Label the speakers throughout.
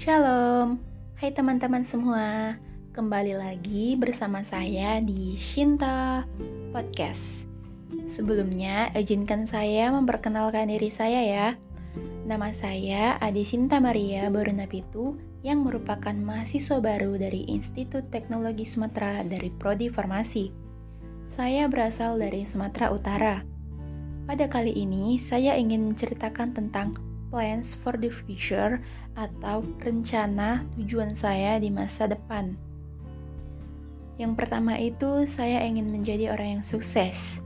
Speaker 1: Shalom, hai teman-teman semua. Kembali lagi bersama saya di Shinta Podcast. Sebelumnya, izinkan saya memperkenalkan diri saya ya. Nama saya Adi Sinta Maria Barunapitu yang merupakan mahasiswa baru dari Institut Teknologi Sumatera dari Prodi Farmasi. Saya berasal dari Sumatera Utara. Pada kali ini, saya ingin menceritakan tentang plans for the future atau rencana tujuan saya di masa depan. Yang pertama itu saya ingin menjadi orang yang sukses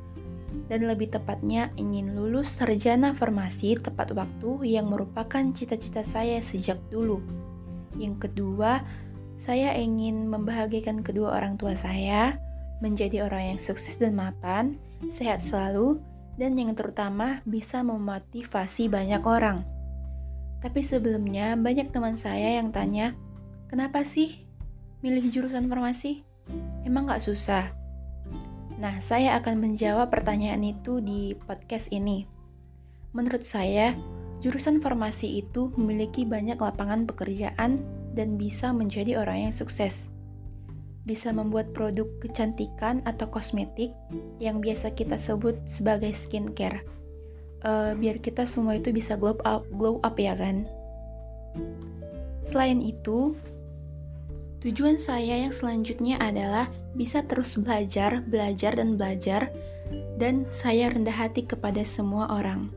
Speaker 1: dan lebih tepatnya ingin lulus sarjana farmasi tepat waktu yang merupakan cita-cita saya sejak dulu. Yang kedua, saya ingin membahagiakan kedua orang tua saya, menjadi orang yang sukses dan mapan, sehat selalu, dan yang terutama bisa memotivasi banyak orang. Tapi sebelumnya banyak teman saya yang tanya, kenapa sih milih jurusan farmasi? Emang gak susah? Nah, saya akan menjawab pertanyaan itu di podcast ini. Menurut saya, jurusan farmasi itu memiliki banyak lapangan pekerjaan dan bisa menjadi orang yang sukses. Bisa membuat produk kecantikan atau kosmetik yang biasa kita sebut sebagai skincare uh, biar kita semua itu bisa glow up, glow up ya kan. Selain itu, tujuan saya yang selanjutnya adalah bisa terus belajar, belajar dan belajar dan saya rendah hati kepada semua orang.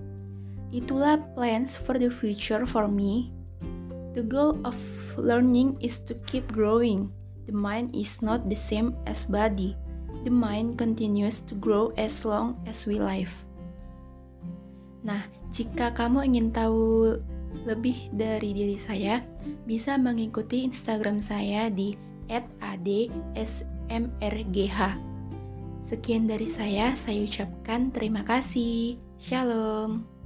Speaker 1: Itulah plans for the future for me. The goal of learning is to keep growing. The mind is not the same as body. The mind continues to grow as long as we live. Nah, jika kamu ingin tahu lebih dari diri saya, bisa mengikuti Instagram saya di @adsmrgh. Sekian dari saya, saya ucapkan terima kasih. Shalom.